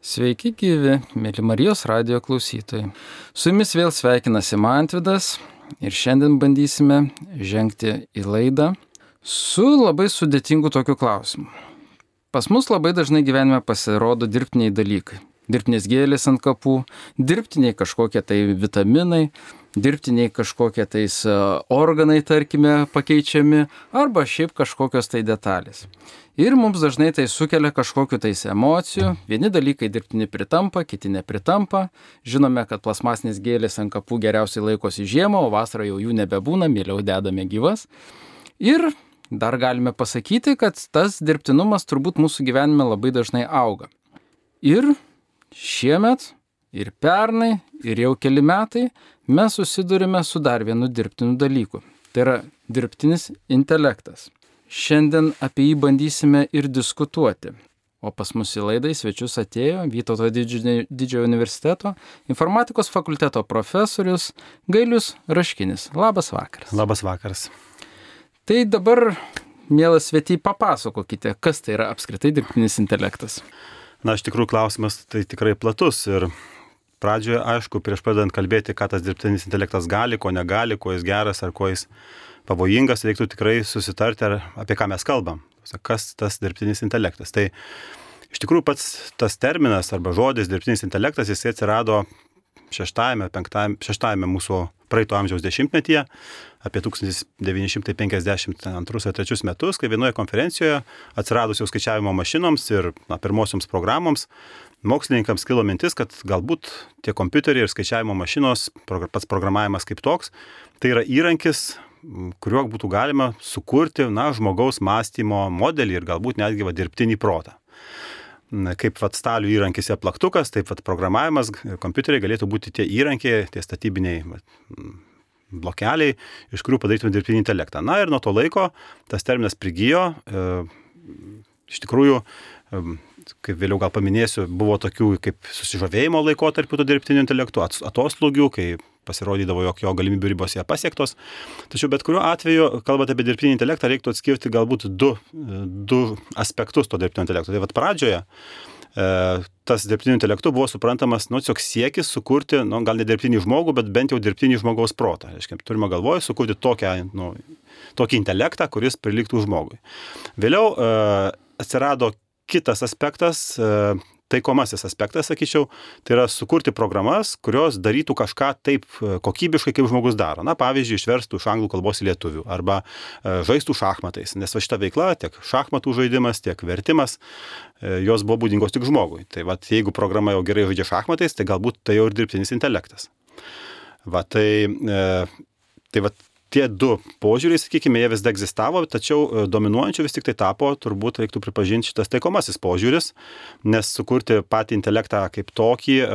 Sveiki gyvi, mėly Marijos radio klausytojai. Su jumis vėl sveikinasi Mantvidas ir šiandien bandysime žengti į laidą su labai sudėtingu tokiu klausimu. Pas mus labai dažnai gyvenime pasirodo dirbtiniai dalykai. Dirbtinės gėlės ant kapų, dirbtiniai kažkokie tai vitaminai, dirbtiniai kažkokie tais e, organai, tarkime, pakeičiami, arba šiaip kažkokios tai detalės. Ir mums dažnai tai sukelia kažkokiu tais emocijų. Vieni dalykai dirbtini pritampa, kiti nepritampa. Žinome, kad plasmasinės gėlės ant kapų geriausiai laikosi žiemą, o vasarą jau jų nebebūna, mieliau dedame gyvas. Ir dar galime pasakyti, kad tas dirbtinumas turbūt mūsų gyvenime labai dažnai auga. Ir šiemet, ir pernai, ir jau keli metai mes susidurime su dar vienu dirbtiniu dalyku. Tai yra dirbtinis intelektas. Šiandien apie jį bandysime ir diskutuoti. O pas mus į laidą į svečius atėjo Vytauto didžiojo universiteto informatikos fakulteto profesorius Gailius Raškinis. Labas vakaras. Labas vakaras. Tai dabar, mielas svetiai, papasakokite, kas tai yra apskritai dirbtinis intelektas. Na, iš tikrųjų, klausimas tai tikrai platus ir pradžioje, aišku, prieš pradedant kalbėti, ką tas dirbtinis intelektas gali, ko negali, kuo jis geras ar kuo jis pavojingas, reiktų tikrai susitarti, ar, apie ką mes kalbam. Kas tas dirbtinis intelektas. Tai iš tikrųjų pats tas terminas arba žodis dirbtinis intelektas, jisai atsirado šeštajame, penktajame, šeštajame mūsų praeito amžiaus dešimtmetyje, apie 1952-3 metus, kai vienoje konferencijoje atsiradus jau skaičiavimo mašinoms ir na, pirmosioms programoms, mokslininkams kilo mintis, kad galbūt tie kompiuteriai ir skaičiavimo mašinos, pats programavimas kaip toks, tai yra įrankis, kuriuo būtų galima sukurti na, žmogaus mąstymo modelį ir galbūt netgi va, dirbtinį protą. Kaip vat, stalių įrankis yra plaktukas, taip pat programavimas, kompiuteriai galėtų būti tie įrankiai, tie statybiniai vat, blokeliai, iš kurių padarytume dirbtinį intelektą. Na ir nuo to laiko tas terminas prigijo. E, iš tikrųjų, e, kaip vėliau gal paminėsiu, buvo tokių kaip susižavėjimo laikotarpių to dirbtinio intelektų, atoslūgių, kai pasirodydavo, jog jo galimybių ribos yra pasiektos. Tačiau bet kuriuo atveju, kalbant apie dirbtinį intelektą, reiktų atskirti galbūt du, du aspektus to dirbtinio intelekto. Tai vad pradžioje e, tas dirbtiniu intelektu buvo suprantamas, nu, tiesiog siekis sukurti, nu, gal ne dirbtinį žmogų, bet bent jau dirbtinį žmogaus protą. Reiškia, turime galvoje sukurti tokią, nu, tokį intelektą, kuris priliktų žmogui. Vėliau e, atsirado kitas aspektas, e, taikomasis aspektas, sakyčiau, tai yra sukurti programas, kurios darytų kažką taip e, kokybiškai, kaip žmogus daro. Na, pavyzdžiui, išverstų iš anglų kalbos į lietuvių arba e, žaistų šachmatais, nes va šita veikla, tiek šachmatų žaidimas, tiek vertimas, jos buvo būdingos tik žmogui. Tai va, jeigu programa jau gerai žaidžia šachmatais, tai galbūt tai jau ir dirbtinis intelektas. Va, tai, tai va, tie du požiūriai, sakykime, jie vis dar egzistavo, tačiau e, dominuojančiu vis tik tai tapo, turbūt reiktų pripažinti šitas taikomasis požiūris, nes sukurti patį intelektą kaip tokį e,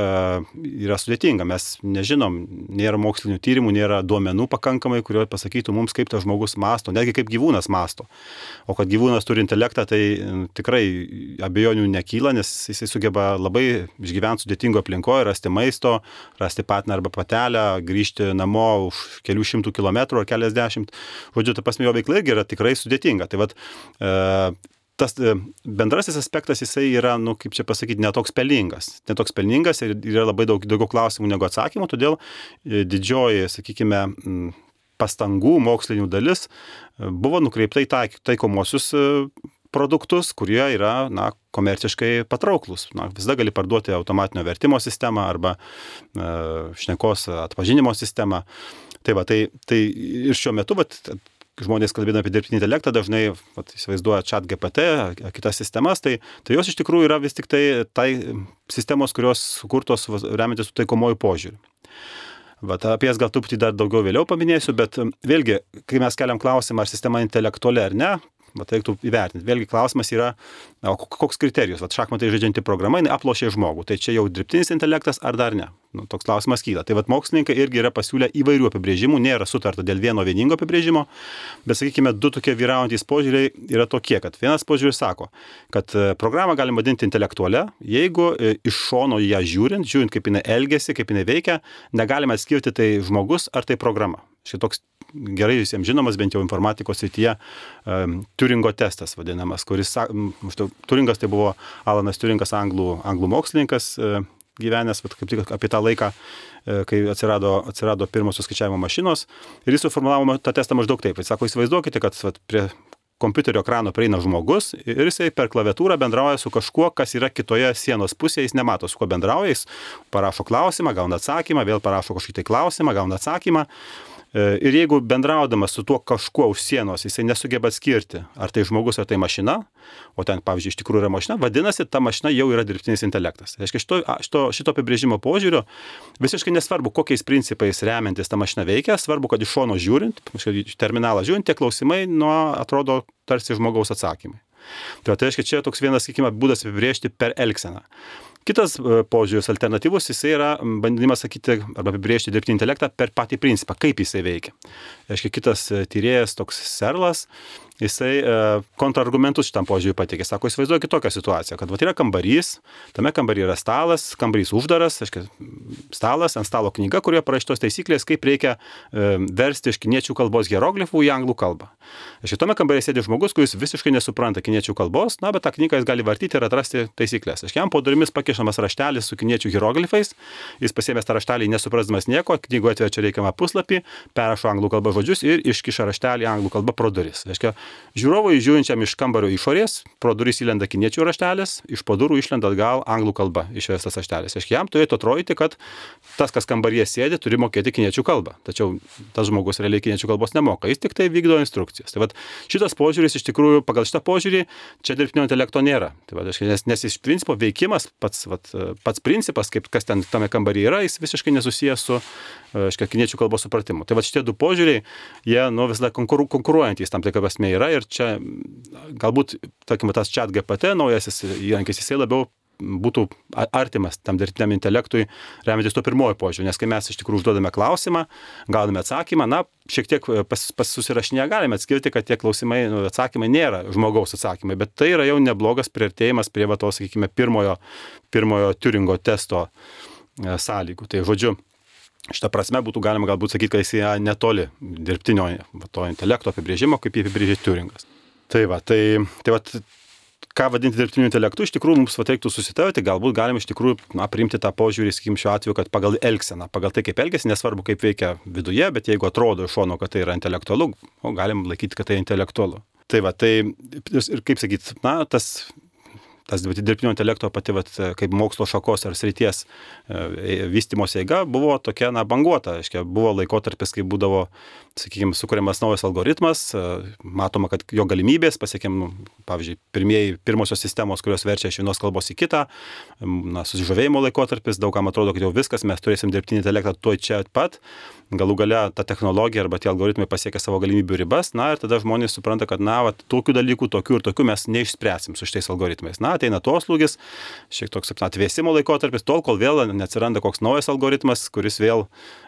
yra sudėtinga. Mes nežinom, nėra mokslinių tyrimų, nėra duomenų pakankamai, kurio pasakytų mums, kaip tas žmogus masto, netgi kaip gyvūnas masto. O kad gyvūnas turi intelektą, tai tikrai abejonių nekyla, nes jisai sugeba labai išgyventi sudėtingo aplinkoje, rasti maisto, rasti patiną arba patelę, grįžti namo už kelių šimtų kilometrų ar keliasdešimt. Žodžiu, ta prasme, jo veikla irgi yra tikrai sudėtinga. Tai vat, e, tas e, bendrasis aspektas jisai yra, nu, kaip čia pasakyti, netoks pelningas. Netoks pelningas ir yra labai daug daugiau klausimų negu atsakymų, todėl e, didžioji, sakykime, pastangų mokslinių dalis e, buvo nukreipta į taik, taikomosius produktus, kurie yra na, komerciškai patrauklus. Na, visada gali parduoti automatinio vertimo sistemą arba e, šnekos atpažinimo sistemą. Tai va, tai, tai ir šiuo metu, vat, žmonės kalbėdami apie dirbtinį intelektą dažnai vat, įsivaizduoja chat GPT, kitas sistemas, tai, tai jos iš tikrųjų yra vis tik tai, tai sistemos, kurios sukurtos remiantis taikomoju požiūriu. Vat, apie jas gal truputį dar daugiau vėliau paminėsiu, bet vėlgi, kai mes keliam klausimą, ar sistema intelektuali ar ne, vat reiktų įvertinti. Vėlgi klausimas yra, o koks kriterijus, vat šachmatai žaidžianti programa, jinai aplošė žmogų, tai čia jau dirbtinis intelektas ar dar ne? Nu, toks klausimas kyla. Tai vat mokslininkai irgi yra pasiūlę įvairių apibrėžimų, nėra sutarta dėl vieno vieningo apibrėžimo, bet sakykime, du tokie vyraujantis požiūriai yra tokie, kad vienas požiūris sako, kad e, programą galima vadinti intelektualią, jeigu e, iš šono ją žiūrint, žiūrint kaip jinai elgesi, kaip jinai veikia, negalime atskirti tai žmogus ar tai programa. Šitoks gerai visiems žinomas, bent jau informatikos srityje, Turingo testas vadinamas, kuris, Turingas tai buvo Alanas Turingas, anglų, anglų mokslininkas, gyvenęs, bet kaip tik apie tą laiką, kai atsirado, atsirado pirmosios skaičiavimo mašinos. Ir jis suformulavo tą testą maždaug taip. Jis sako, įsivaizduokite, kad vat, prie kompiuterio ekrano prieina žmogus ir jisai per klaviatūrą bendrauja su kažkuo, kas yra kitoje sienos pusėje, jis nemato, su kuo bendrauja, jis parašo klausimą, gauna atsakymą, vėl parašo kažkokį tai klausimą, gauna atsakymą. E, ir jeigu bendraudamas su tuo kažkuo už sienos jisai nesugeba atskirti, ar tai žmogus, ar tai mašina, o ten, pavyzdžiui, iš tikrųjų yra mašina, vadinasi, ta mašina jau yra dirbtinis intelektas. Tai reiškia, šito, šito, šito apibrėžimo požiūrio visiškai nesvarbu, kokiais principais remiantis ta mašina veikia, svarbu, kad iš šono žiūrint, terminalą žiūrint, tie klausimai nuo atrodo tarsi žmogaus atsakymai. Tai, tai reiškia, čia toks vienas, sakykime, būdas apibrėžti per elgseną. Kitas e, požiūris alternatyvus, jisai yra bandymas sakyti arba apibriežti dirbtinį intelektą per patį principą, kaip jisai veikia. Reiškia, kitas e, tyrėjas, toks serlas, jisai e, kontrargumentus šitam požiūriui patikė. Sako, įsivaizduoju kitokią situaciją, kad va, yra kambarys, tame kambaryje yra stalas, kambarys uždaras, aiškia, stalas, ant stalo knyga, kurioje parašytos taisyklės, kaip reikia e, versti iš kiniečių kalbos hieroglifų į anglų kalbą. Šitame kambaryje sėdi žmogus, kuris visiškai nesupranta kiniečių kalbos, na, bet tą knygą jis gali vartyti ir atrasti taisyklės. Aš jam po durimis pakišamas raštelis su kiniečių hieroglifais, jis pasiemęs tą raštelį nesuprasdamas nieko, knygoje atverčia reikiamą puslapį, perrašo anglų kalbą žodžius ir iškiša raštelį anglų kalbą pro duris. Reiškia, Žiūrovui žiūrinčiam iš kambario išorės, pro duris įlenda kiniečių raštelis, iš po durų išlenda atgal anglų kalba išvestas raštelis. Aiškiai, jam turėtų atrodyti, kad tas, kas kambaryje sėdi, turi mokėti kiniečių kalbą. Tačiau tas žmogus realiai kiniečių kalbos nemoka, jis tik tai vykdo instrukcijas. Tai vat, šitas požiūris iš tikrųjų, pagal šitą požiūrį, čia dirbtinio intelekto nėra. Tai vat, nes, nes iš principo veikimas, pats, vat, pats principas, kaip kas ten tame kambaryje yra, jis visiškai nesusijęs su aiškia, kiniečių kalbos supratimu. Tai va šitie du požiūriai, jie nu, visada konkuru, konkuruojantys tam tikrą prasme yra ir čia galbūt, tarkim, tas chat GPT naujasis įrankis, jisai labiau būtų artimas tam dirbtiniam intelektui, remiantis to pirmojo požiūriu, nes kai mes iš tikrųjų užduodame klausimą, gauname atsakymą, na, šiek tiek pas, pas susirašinėje galime atskirti, kad tie klausimai, nu, atsakymai nėra žmogaus atsakymai, bet tai yra jau neblogas prieartėjimas prie va to, sakykime, pirmojo, pirmojo Turingo testo e, sąlygų. Tai žodžiu, Šitą prasme būtų galima galbūt sakyti, kad jis yra netoli dirbtinio to intelekto apibrėžimo, kaip jį apibrėžė Turingas. Tai va, tai, tai va, ką vadinti dirbtiniu intelektu, iš tikrųjų mums reiktų susitarti, galbūt galim iš tikrųjų na, priimti tą požiūrį, sakykim, šiuo atveju, kad pagal elgseną, pagal tai, kaip elgesi, nesvarbu, kaip veikia viduje, bet jeigu atrodo iš šono, kad tai yra intelektualu, o galim laikyti, kad tai intelektualu. Tai va, tai ir kaip sakyti, na, tas tas dirbtinio intelekto pati vat, kaip mokslo šakos ar srities e, vystimosi eiga buvo tokia, na, banguota. Aiškia, buvo laikotarpis, kai būdavo, sakykime, sukūriamas naujas algoritmas, e, matoma, kad jo galimybės, pasiekėm, nu, pavyzdžiui, pirmieji, pirmosios sistemos, kurios verčia iš vienos kalbos į kitą, na, susižavėjimo laikotarpis, daugam atrodo, kad jau viskas, mes turėsim dirbtinį intelektą tuoj čia pat, galų gale ta technologija arba tie algoritmai pasiekia savo galimybių ribas, na ir tada žmonės supranta, kad, na, va, tokių dalykų, tokių ir tokių mes neišspręsim su šitais algoritmais. Na, ateina atoslūgis, šiek tiek toks atvėsimo laikotarpis, tol kol vėl neatsiranda koks naujas algoritmas, kuris vėl,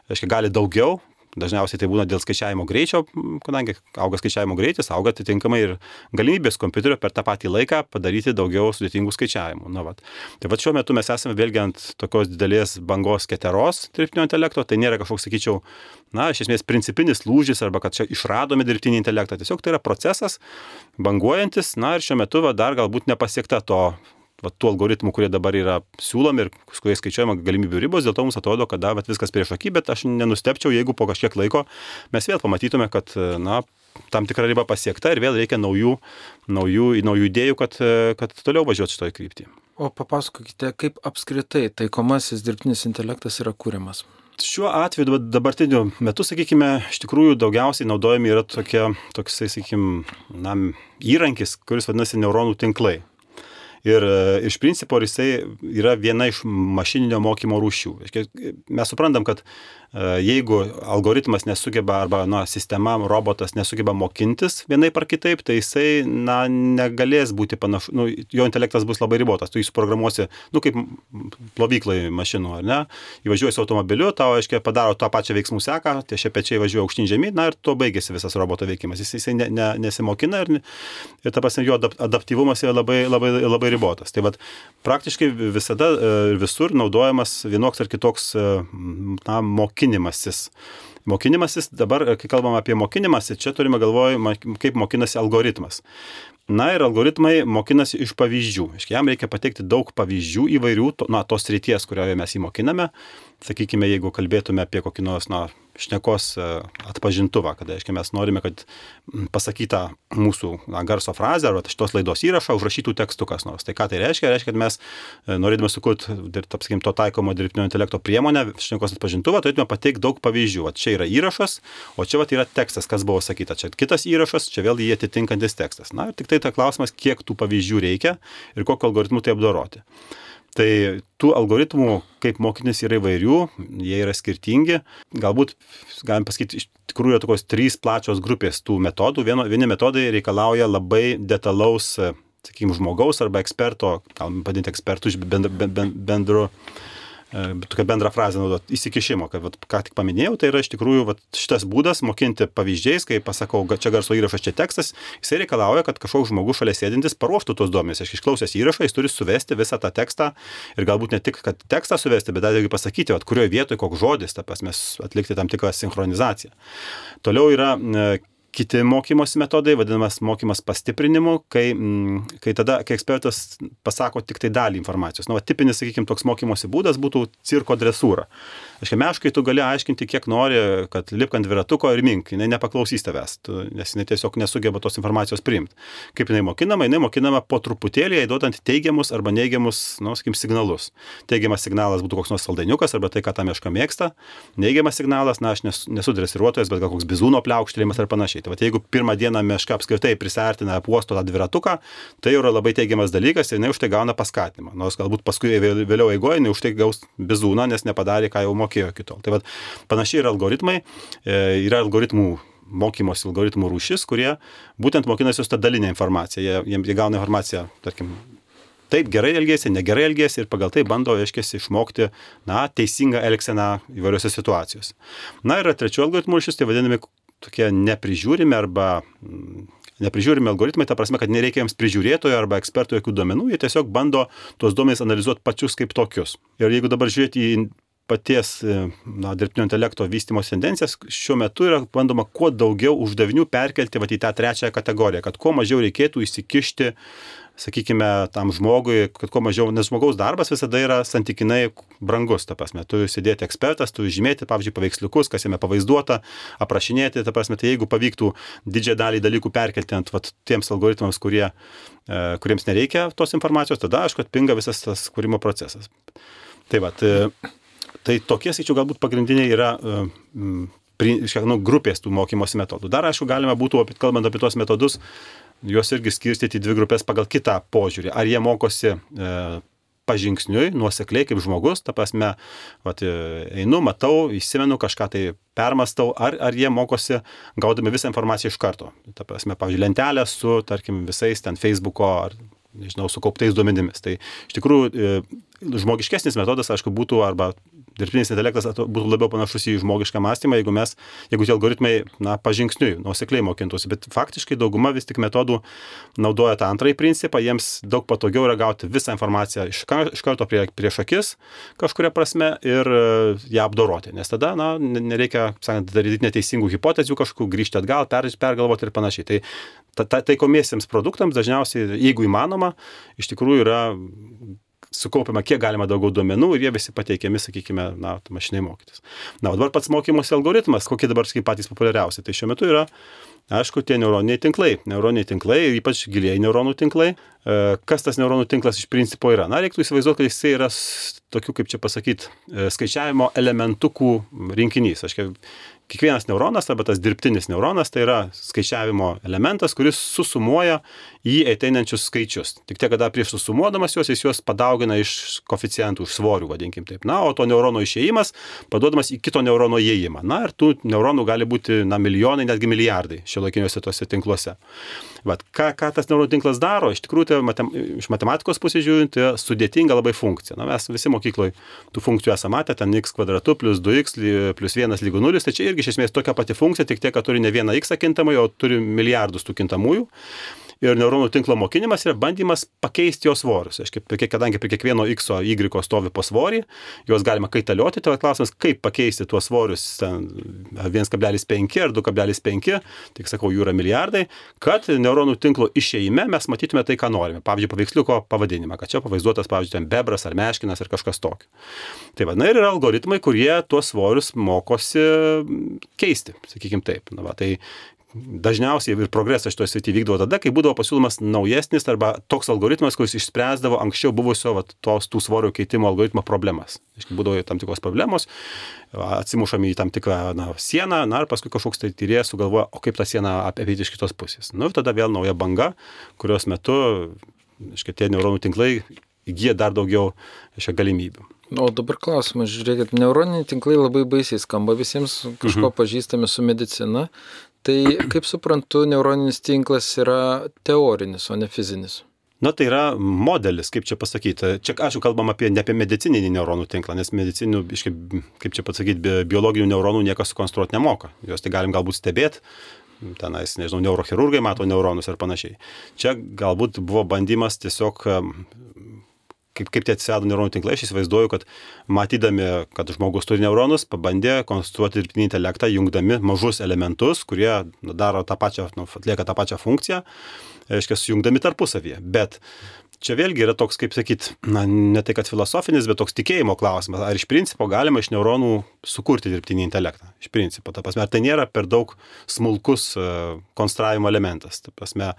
aiškiai, gali daugiau, Dažniausiai tai būna dėl skaičiavimo greičio, kadangi auga skaičiavimo greitis, auga atitinkamai ir galimybės kompiuterio per tą patį laiką padaryti daugiau sudėtingų skaičiavimų. Na, vat. Tai va šiuo metu mes esame vėlgi ant tokios didelės bangos keteros dirbtinio intelekto, tai nėra kažkoks, sakyčiau, na, iš esmės principinis lūžis arba kad čia išradome dirbtinį intelektą. Tiesiog tai yra procesas banguojantis, na ir šiuo metu va, dar galbūt nepasiekta to va, tų algoritmų, kurie dabar yra siūlomi ir su kuriais skaičiuojama galimybių ribos, dėl to mums atrodo, kad da, viskas prieš akį, bet aš nenustepčiau, jeigu po kažkiek laiko mes vėl pamatytume, kad na, tam tikra riba pasiekta ir vėl reikia naujų, naujų, naujų idėjų, kad, kad toliau važiuoti šitoje kryptyje. O papasakokite, kaip apskritai taikomasis dirbtinis intelektas yra kūriamas? Šiuo atveju dabartiniu metu, sakykime, iš tikrųjų daugiausiai naudojami yra tokie, toksai, sakykime, na, įrankis, kuris vadinasi neuronų tinklai. Ir e, iš principo jisai yra viena iš mašininio mokymo rūšių. Mes suprantam, kad e, jeigu algoritmas nesugeba arba na, sistema, robotas nesugeba mokintis vienaip ar kitaip, tai jisai na, negalės būti panašus, nu, jo intelektas bus labai ribotas. Tu jį suprogramuosi, nu, kaip plovyklai mašinų, ar ne? Įvažiuosi automobiliu, tau, aiškiai, padaro tą pačią veiksmų seką, tie šie pečiai važiuoja aukštyn žemyn, na ir tuo baigėsi visas roboto veikimas. Jis, jisai ne, ne, nesimokina ir, ir ta prasme, jo adaptyvumas yra labai, labai, labai ribotas. Tai vad praktiškai visada e, visur naudojamas vienoks ar kitoks e, na, mokinimasis. Mokinimasis, dabar, kai kalbam apie mokinimąsi, čia turime galvoj, kaip mokinasi algoritmas. Na ir algoritmai mokinasi iš pavyzdžių. Iškia, jam reikia pateikti daug pavyzdžių įvairių, na, tos ryties, kurioje mes jį mokiname. Sakykime, jeigu kalbėtume apie kokį nors, na, šnekos e, atpažintuvą, kada, aiškiai, mes norime, kad pasakytą mūsų na, garso frazę arba šitos laidos įrašą užrašytų tekstų kas nors. Tai ką tai reiškia? Reiškia, kad mes e, norėdami sukurti, apsakykim, to taikomo dirbtinio intelekto priemonę, šnekos atpažintuvą, turėtume pateikti daug pavyzdžių. O čia yra įrašas, o čia vat, yra tekstas, kas buvo sakyta. Čia kitas įrašas, čia vėl jį atitinkantis tekstas. Na ir tik tai ta klausimas, kiek tų pavyzdžių reikia ir kokiu algoritmu tai apdoroti. Tai tų algoritmų, kaip mokytis, yra įvairių, jie yra skirtingi. Galbūt, galim pasakyti, iš tikrųjų yra tokios trys plačios grupės tų metodų. Vieno, vieni metodai reikalauja labai detalaus, sakykime, žmogaus arba eksperto, galim padinti ekspertų iš bendro, bendro E, tokią bendrą frazę naudot, įsikišimo, kad vat, ką tik paminėjau, tai yra iš tikrųjų vat, šitas būdas mokinti pavyzdžiais, kai pasakau, čia garso įrašas, čia tekstas, jisai reikalauja, kad kažkoks žmogus šalia sėdintis paruoštų tos duomenys. Aš išklausęs įrašą, jis turi suvesti visą tą tekstą ir galbūt ne tik, kad tekstą suvesti, bet dar irgi pasakyti, vat, kurioje vietoje koks žodis, ta prasme, atlikti tam tikrą sinchronizaciją. Toliau yra e, kiti mokymosi metodai, vadinamas mokymas pastiprinimu, kai, mm, kai tada, kai ekspertas pasako tik tai dalį informacijos. Nu, va, tipinis, sakykime, toks mokymosi būdas būtų cirko dresūra. Aiškiai, meškai tu gali aiškinti, kiek nori, kad lipk ant dviratuko ir mink, jinai nepaklausys tavęs, tu, nes jinai tiesiog nesugeba tos informacijos priimti. Kaip jinai mokinama, jinai mokinama po truputėlį, įduodant teigiamus arba neigiamus, nu, sakykim, signalus. Teigiamas signalas būtų koks nors saldainiukas arba tai, ką ta meška mėgsta. Neigiamas signalas, na, aš nesu dresiruotojas, bet gal koks bizūno pliaukštelėjimas ar panašiai. Tai va, jeigu pirmą dieną meška apskritai prisartina apuosto tą dviratuką, tai yra labai teigiamas dalykas ir jinai už tai gauna paskatinimą. Nors galbūt paskui vėliau eigoje jinai už tai gaus bizūną, nes nepadarė, ką jau mokė mokėjo iki tol. Tai vad panašiai yra algoritmai, e, yra algoritmų mokymosi algoritmų rūšis, kurie būtent mokinasi tą dalinę informaciją. Jie, jie gauna informaciją, tarkim, taip gerai elgėsi, negerai elgėsi ir pagal tai bando, aiškiai, išmokti, na, teisingą elgseną įvairiose situacijose. Na ir trečioji algoritmų rūšis, tai vadinami tokie neprižiūrimi arba mm, neprižiūrimi algoritmai, ta prasme, kad nereikia jiems prižiūrėtojo arba ekspertų jokių duomenų, jie tiesiog bando tuos duomenys analizuoti pačius kaip tokius. Ir jeigu dabar žiūrėti į paties e, na, dirbtinio intelekto vystimos tendencijas, šiuo metu yra bandoma kuo daugiau uždavinių perkelti vat, į tą trečiąją kategoriją, kad kuo mažiau reikėtų įsikišti sakykime, tam žmogui, kad kuo mažiau, nes žmogaus darbas visada yra santykinai brangus, ta prasme, tu sėdėti ekspertas, tu žymėti, pavyzdžiui, paveiksliukus, kas jame pavaizduota, aprašinėti, ta prasme, tai jeigu pavyktų didžiąją dalį dalykų perkelti ant vat, tiems algoritmams, kurie, e, kuriems nereikia tos informacijos, tada, aišku, atpinga visas tas kūrimo procesas. Tai va, Tai tokie, sakyčiau, galbūt pagrindiniai yra uh, nu, grupės tų mokymosi metodų. Dar, aišku, galima būtų, kalbant apie tuos metodus, juos irgi skirstyti į dvi grupės pagal kitą požiūrį. Ar jie mokosi e, pažingsniui, nuosekliai kaip žmogus, ta prasme, vat, e, einu, matau, įsimenu kažką tai permastau, ar, ar jie mokosi gaudami visą informaciją iš karto. Ta prasme, pavyzdžiui, lentelę su, tarkim, visais ten Facebook'o ar nežinau, sukauptais duomenimis. Tai iš tikrųjų e, žmogiškesnis metodas, aišku, būtų arba dirbtinis intelektas būtų labiau panašus į žmogišką mąstymą, jeigu mes, jeigu tie algoritmai, na, pažingsniui, nuosekliai mokintųsi. Bet faktiškai dauguma vis tik metodų naudoja tą antrąjį principą, jiems daug patogiau yra gauti visą informaciją iš, iš karto prie, prieš akis kažkuria prasme ir e, ją apdoroti. Nes tada, na, nereikia, sakant, daryti neteisingų hipotezių kažkokių, grįžti atgal, per, pergalvoti ir panašiai. Tai ta, ta, taikomiesiems produktams dažniausiai, jeigu įmanoma, iš tikrųjų yra sukaupiama kiek galima daugiau duomenų ir jie visi pateikiami, sakykime, na, mašinai mokytis. Na, o dabar pats mokymosi algoritmas, kokie dabar, sakykim, patys populiariausi. Tai šiuo metu yra, aišku, tie neuroniniai tinklai. Neuroniniai tinklai ypač giliai neuronų tinklai. E, kas tas neuronų tinklas iš principo yra? Na, reiktų įsivaizduoti, kad jisai yra tokių, kaip čia pasakyti, e, skaičiavimo elementukų rinkinys. Aš kiekvienas neuronas arba tas dirbtinis neuronas tai yra skaičiavimo elementas, kuris susumuoja į ateinančius skaičius. Tik tiek, kada prieš susumuodamas juos, jis juos padaugina iš koficijantų, iš svorių, vadinkim taip. Na, o to neurono išėjimas paduodamas į kito neurono įėjimą. Na, ir tų neuronų gali būti, na, milijonai, netgi milijardai šiuolaikiniuose tuose tinkluose. Vat, ką, ką tas neuronų tinklas daro, iš tikrųjų, tai matem, iš matematikos pusės žiūrint, tai sudėtinga labai funkcija. Na, mes visi mokykloje tų funkcijų esame matę, ten x kvadratu plus 2x plus 1 lygu 0, tai čia irgi iš esmės tokia pati funkcija, tik tiek, kad turi ne vieną x kintamąjį, o turi milijardus tų kintamųjų. Ir neuronų tinklo mokinimas yra bandymas pakeisti jo svorius. Aiškiai, kadangi prie kiekvieno x, y stovi po svorį, juos galima kaitalioti, tai klausimas, kaip pakeisti tuos svorius 1,5 ar 2,5, tik sakau, jų yra milijardai, kad neuronų tinklo išeime mes matytume tai, ką norime. Pavyzdžiui, paveiksliuko pavadinimą, kad čia pavaizduotas, pavyzdžiui, ten bebras ar meškinas ar kažkas tokio. Tai va, na ir yra algoritmai, kurie tuos svorius mokosi keisti, sakykime taip. Na, va, tai dažniausiai ir progresas šitoje srityje vykdavo tada, kai būdavo pasiūlymas naujesnis arba toks algoritmas, kuris išspręsdavo anksčiau buvusio vat, tos tų svorio keitimo algoritmo problemas. Iškai būdavo tam tikros problemos, atsimušami į tam tikrą na, sieną, na ir paskui kažkoks tai tyrėjas sugalvoja, o kaip tą sieną apeiti iš kitos pusės. Na nu, ir tada vėl nauja banga, kurios metu, iškai tie neuronų tinklai įgyja dar daugiau šią galimybių. O dabar klausimas, žiūrėkit, neuroniniai tinklai labai baisiai skamba visiems, kažko mhm. pažįstami su medicina. Tai kaip suprantu, neuroninis tinklas yra teorinis, o ne fizinis. Na tai yra modelis, kaip čia pasakyti. Čia, aš jau kalbam apie, ne apie medicininį neuronų tinklą, nes medicininių, kaip čia pasakyti, biologinių neuronų niekas sukonstruoti nemoka. Juos tai galim galbūt stebėti, tenais, nežinau, neurochirurgai mato neuronus ir panašiai. Čia galbūt buvo bandymas tiesiog kaip, kaip tie atsirado neuronų tinklai, aš įsivaizduoju, kad matydami, kad žmogus turi neuronus, pabandė konstruoti dirbtinį intelektą, jungdami mažus elementus, kurie daro tą pačią, nu, atlieka tą pačią funkciją, reiškia, sujungdami tarpusavyje. Bet čia vėlgi yra toks, kaip sakyt, na, ne tai kad filosofinis, bet toks tikėjimo klausimas. Ar iš principo galima iš neuronų sukurti dirbtinį intelektą? Iš principo, ta prasme, ar tai nėra per daug smulkus uh, konstravimo elementas? Ta prasme,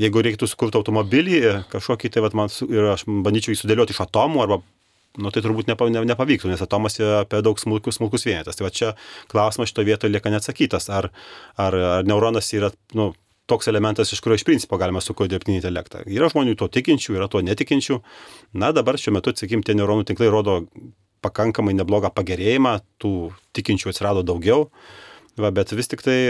jeigu reiktų sukurti automobilį kažkokį, tai vat, man, ir aš bandyčiau jį sudėlioti iš atomų arba nu, tai turbūt nepa, ne, nepavyktų, nes atomas yra apie daug smulkus, smulkus vienetas. Tai va čia klausimas šito vietoje lieka neatsakytas. Ar, ar, ar neuronas yra nu, toks elementas, iš kurio iš principo galima sukurti dirbtinį intelektą. Yra žmonių to tikinčių, yra to netikinčių. Na dabar šiuo metu, sakykim, tie neuronų tinklai rodo pakankamai neblogą pagerėjimą, tų tikinčių atsirado daugiau. Va, bet vis tik tai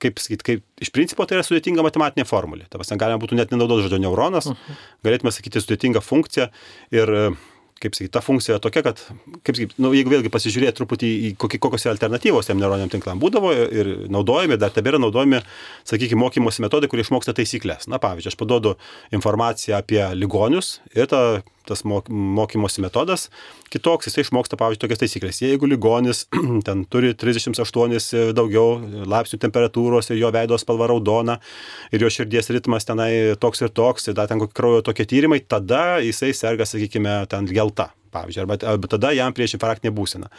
kaip sakyt, kaip iš principo tai yra sudėtinga matematinė formulė. Ta prasme, galima būtų net nenaudoti žodžio neuronas, uh -huh. galėtume sakyti sudėtinga funkcija ir kaip sakyt, ta funkcija tokia, kad, kaip sakyt, nu, jeigu vėlgi pasižiūrėti truputį į kokie, kokios yra alternatyvos tiem neuroniniam tinklam būdavo ir naudojami, dar tebėra naudojami, sakykime, mokymosi metodai, kurie išmoksta taisyklės. Na, pavyzdžiui, aš paduodu informaciją apie ligonius ir ta tas mokymosi metodas kitoks, jisai išmoksta, pavyzdžiui, tokias taisyklės. Jeigu ligonis ten turi 38 daugiau laipsnių temperatūros ir jo veido spalva raudona ir jo širdies ritmas tenai toks ir toks, ir dar ten kokie kraujo tokie tyrimai, tada jisai serga, sakykime, ten gelta pavyzdžiui, arba, arba tada jam prieš infarktinė būsena.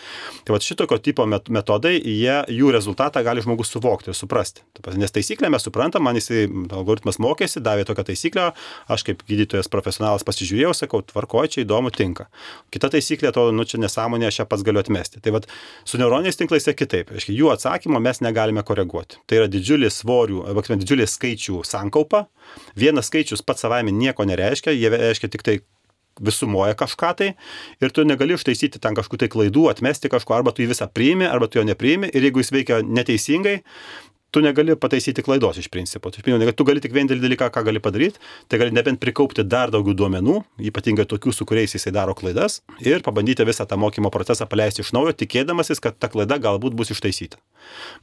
Tai va šitokio tipo metodai, jie, jų rezultatą gali žmogus suvokti ir suprasti. Nes taisyklę mes suprantam, man jisai algoritmas mokėsi, davė tokią taisyklę, aš kaip gydytojas profesionalas pasižiūrėjau, sakau, tvarkoju, čia įdomu, tinka. Kita taisyklė, to, nu čia nesąmonė, aš ją pats galiu atmesti. Tai va su neuroniniais tinklais yra kitaip. Aiškiai, jų atsakymo mes negalime koreguoti. Tai yra didžiulė svorių, arba didžiulė skaičių sankaupa. Vienas skaičius pats savaime nieko nereiškia, jie reiškia tik tai visumoja kažką tai ir tu negali ištaisyti ten kažkokių tai klaidų, atmesti kažko, arba tu jį visą priimi, arba tu jo nepriimi ir jeigu jis veikia neteisingai, tu negali pataisyti klaidos iš principo. Tai, tu gali tik vienintelį dalyką, ką gali padaryti, tai gali nebent prikaupti dar daugiau duomenų, ypatingai tokių, su kuriais jisai daro klaidas, ir pabandyti visą tą mokymo procesą paleisti iš naujo, tikėdamasis, kad ta klaida galbūt bus ištaisyta.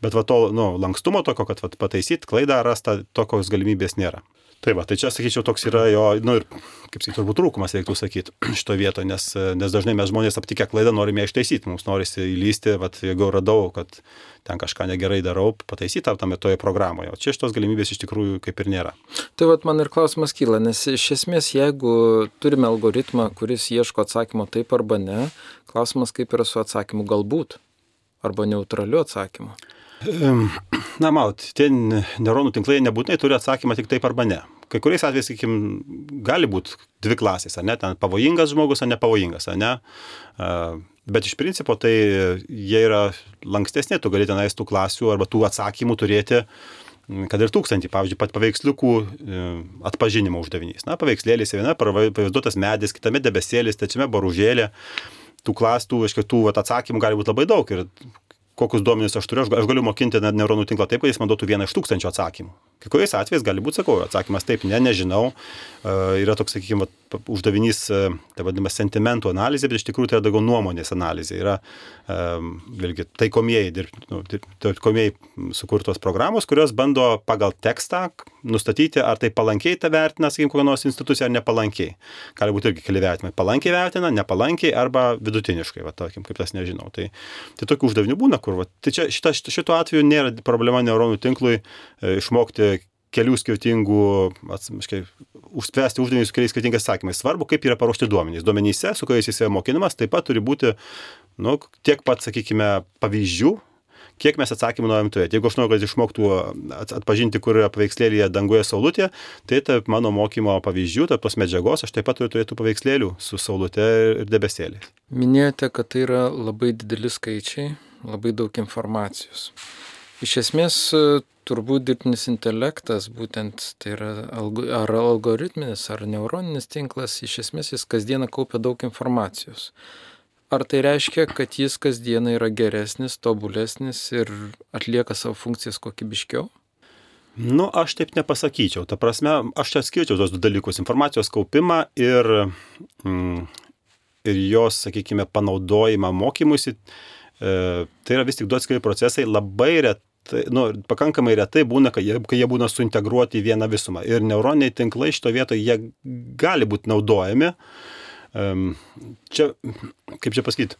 Bet va to nu, lankstumo tokio, kad va, pataisyti klaidą rasta, tokios galimybės nėra. Tai va, tai čia, sakyčiau, toks yra jo, nu ir, kaip sakyti, turbūt trūkumas, reiktų sakyti, šito vietoje, nes, nes dažnai mes žmonės aptikę klaidą norime ištaisyti, mums norisi įlysti, va, jeigu radau, kad ten kažką negerai darau, pataisyti tame toje programoje. O čia šitos galimybės iš tikrųjų kaip ir nėra. Tai vad man ir klausimas kyla, nes iš esmės, jeigu turime algoritmą, kuris ieško atsakymo taip arba ne, klausimas kaip yra su atsakymu galbūt arba neutraliu atsakymu. Na, maut, tie neuronų tinklai nebūtinai turi atsakymą tik taip arba ne. Kai kuriais atvejais, sakykim, gali būti dvi klasės, ar ne, ten pavojingas žmogus, ar nepavojingas, ar ne. Bet iš principo tai jie yra lankstesnė, tu gali tenais tų klasių arba tų atsakymų turėti kad ir tūkstantį, pavyzdžiui, pat paveiksliukų e, atpažinimo uždavinys. Na, paveikslėlis viena, pavaizduotas medis, kitame debesėlis, trečiame baružėlė. Tų klastų, aiškiai, tų vat, atsakymų gali būti labai daug ir kokius duomenys aš turiu, aš galiu mokinti neuronų tinklą taip, kad jis man duotų vieną iš tūkstančio atsakymų. Kai kuriais atvejais gali būti, sakau, atsakymas taip, ne, nežinau. Uh, yra toks, sakykime, uždavinys, uh, tai vadinamas sentimentų analizė, bet iš tikrųjų tai yra daugiau nuomonės analizė. Yra, um, vėlgi, taikomieji, nu, taikomieji sukurtos programos, kurios bando pagal tekstą nustatyti, ar tai palankiai tą vertina, sakykime, kokia nors institucija, ar nepalankiai. Gali būti irgi keli vertinimai. Palankiai vertina, nepalankiai arba vidutiniškai, va, tarkim, kaip tas nežinau. Tai, tai tokių uždavinių būna, kur, va, tai čia šita, šituo atveju nėra problema neuronų tinklui e, išmokti kelių skirtingų, atsiprašau, užspręsti uždavinius keliais skirtingais atsakymais. Svarbu, kaip yra paruošti duomenys. Duomenyse, su kuriais jis yra mokinamas, taip pat turi būti nu, tiek pat, sakykime, pavyzdžių, kiek mes atsakymų norim turėti. Jeigu aš noriu, kad išmoktų atpažinti, kur yra paveikslėlėje danguje saulutė, tai tarp mano mokymo pavyzdžių, tarp tos medžiagos, aš taip pat turiu turėti paveikslėlių su saulutė ir debesėliais. Minėjote, kad tai yra labai dideli skaičiai, labai daug informacijos. Iš esmės turbūt dirbtinis intelektas, būtent tai yra ar algoritminis, ar neuroninis tinklas, iš esmės jis kasdieną kaupia daug informacijos. Ar tai reiškia, kad jis kasdieną yra geresnis, tobulesnis ir atlieka savo funkcijas kokybiškiau? Nu, aš taip nepasakyčiau. Ta prasme, aš čia skirčiau tos du dalykus - informacijos kaupimą ir, mm, ir jos, sakykime, panaudojimą mokymuisi. E, tai yra vis tik du atskiri procesai, labai retai tai, nu, pakankamai retai būna, kai jie, kai jie būna suintegruoti į vieną visumą. Ir neuroniniai tinklai šito vietoje jie gali būti naudojami. Čia, kaip čia pasakyti,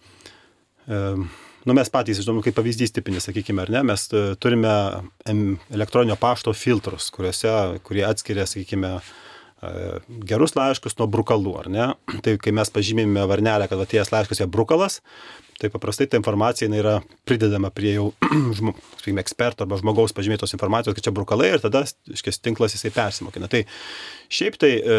nu, mes patys, žinoma, kaip pavyzdys tipinis, sakykime, ar ne, mes e, turime elektroninio pašto filtrus, kuriuose, kurie atskiria, sakykime, e, gerus laiškus nuo brukalų, ar ne? Tai kai mes pažymime varnelę, kad atėjęs laiškas yra brukalas, tai paprastai ta informacija yra pridedama prie jau žmo, eksperto arba žmogaus pažymėtos informacijos, kad čia brukalai ir tada, iškės, tinklas jisai persimokina. Tai šiaip tai e,